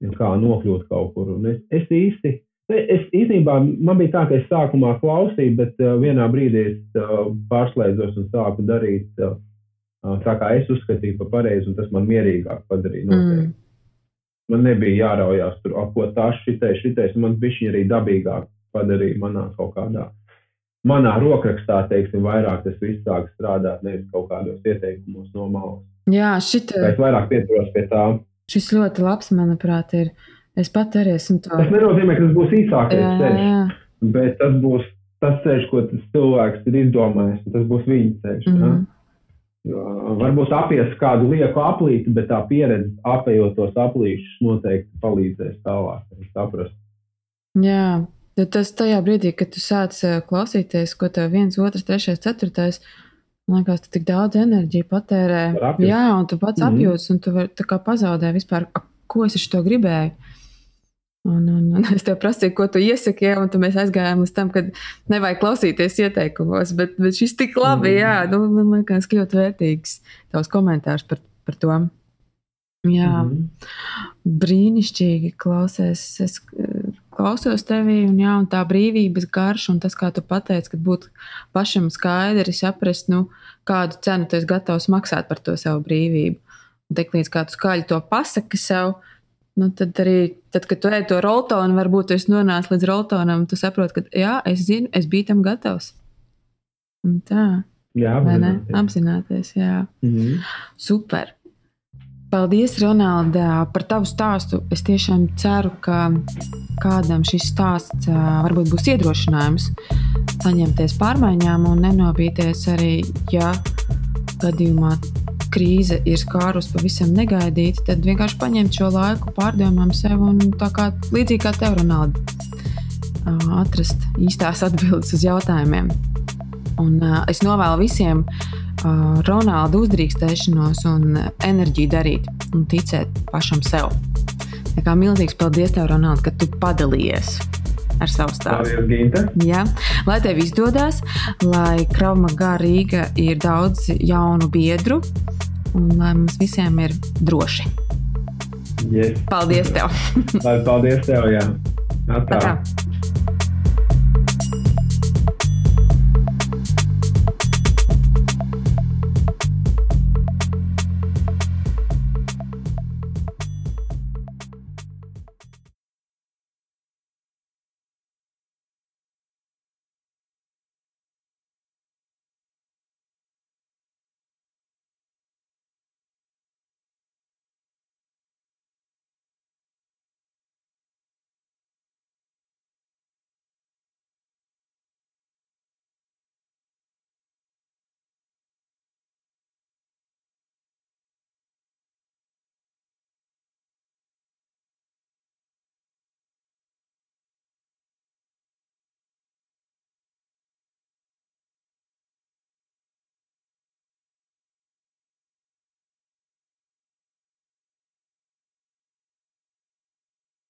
un kā nokļūt kaut kur. Un es, es īsti. Es īstenībā man bija tā, ka es sākumā klausīju, bet uh, vienā brīdī es uh, pārslēdzos un sāku darīt uh, tā kā es uzskatīju par pareizi, un tas man mierīgāk padarīja. Noteikti. Mm. Man nebija jāraujās tur, ko tas šitais, šitais, man bija arī dabīgāk padarīja manā kaut kādā. Manā rokrakstā, teiksim, vairāk tas viss sāk strādāt, nevis kaut kādos ieteikumos no malas. Jā, šita... Es vairāk pieturos pie tā. Šis ļoti labs, manuprāt, ir. Es pat arī esmu to. Tas nenozīmē, ka tas būs īsākais ceļš, bet tas būs tas ceļš, ko tas cilvēks ir izdomājis, un tas būs viņa ceļš. Mm -hmm. Varbūt apies kādu lieku aplīti, bet tā pieredze apējot tos aplīšus noteikti palīdzēs tālāk saprast. Jā, tad tas tajā brīdī, kad tu sāc klausīties, ko tev viens, otrs, trešais, ceturtais, Man liekas, tu tik daudz enerģijas patērē. Jā, un tu pats mm -hmm. apjūti, un tu vari pazaudēt vispār, ko es ar to gribēju. Un, un, un es tev prasīju, ko tu iesaki, ja, un mēs aizgājām līdz tam, ka nevajag klausīties ieteikumos. Bet, bet šis tik labi, mm. jā, nu, man liekas, ļoti vērtīgs tavs komentārs par, par to. Jā, mm. brīnišķīgi klausies. Es klausos tevī, un, jā, un tā brīvības garša, un tas, kā tu pateici, ka būtu pašam skaidri saprast, nu, kādu cenu tu esi gatavs maksāt par to savu brīvību. Un tik līdz kā tu skaļi to pasaki sev, nu, tad arī, tad, kad tu ej to roltonu, varbūt tu nonāc līdz roltonam, tu saproti, ka, jā, es zinu, es biju tam gatavs. Un tā. Jā, apzināties. apzināties jā. Mm -hmm. Super. Paldies, Ronalda, par tavu stāstu. Es tiešām ceru, ka kādam šis stāsts varbūt būs iedrošinājums saņemties pārmaiņām un nenobīties arī, ja gadījumā krīze ir skārus pavisam negaidīti, tad vienkārši paņemt šo laiku pārdomām sev un tā kā līdzīgi kā tev, Ronalda, atrast īstās atbildes uz jautājumiem. Un es novēlu visiem Ronaldu uzdrīkstēšanos un enerģiju darīt un ticēt pašam sev. Tā kā milzīgs paldies tev, Ronald, ka tu padalījies ar savu stāstu. Jā, lai tev izdodas, lai Kraumagā Rīga ir daudz jaunu biedru un lai mums visiem ir droši. Yes. Paldies tev! paldies tev, jā. Atā. Atā.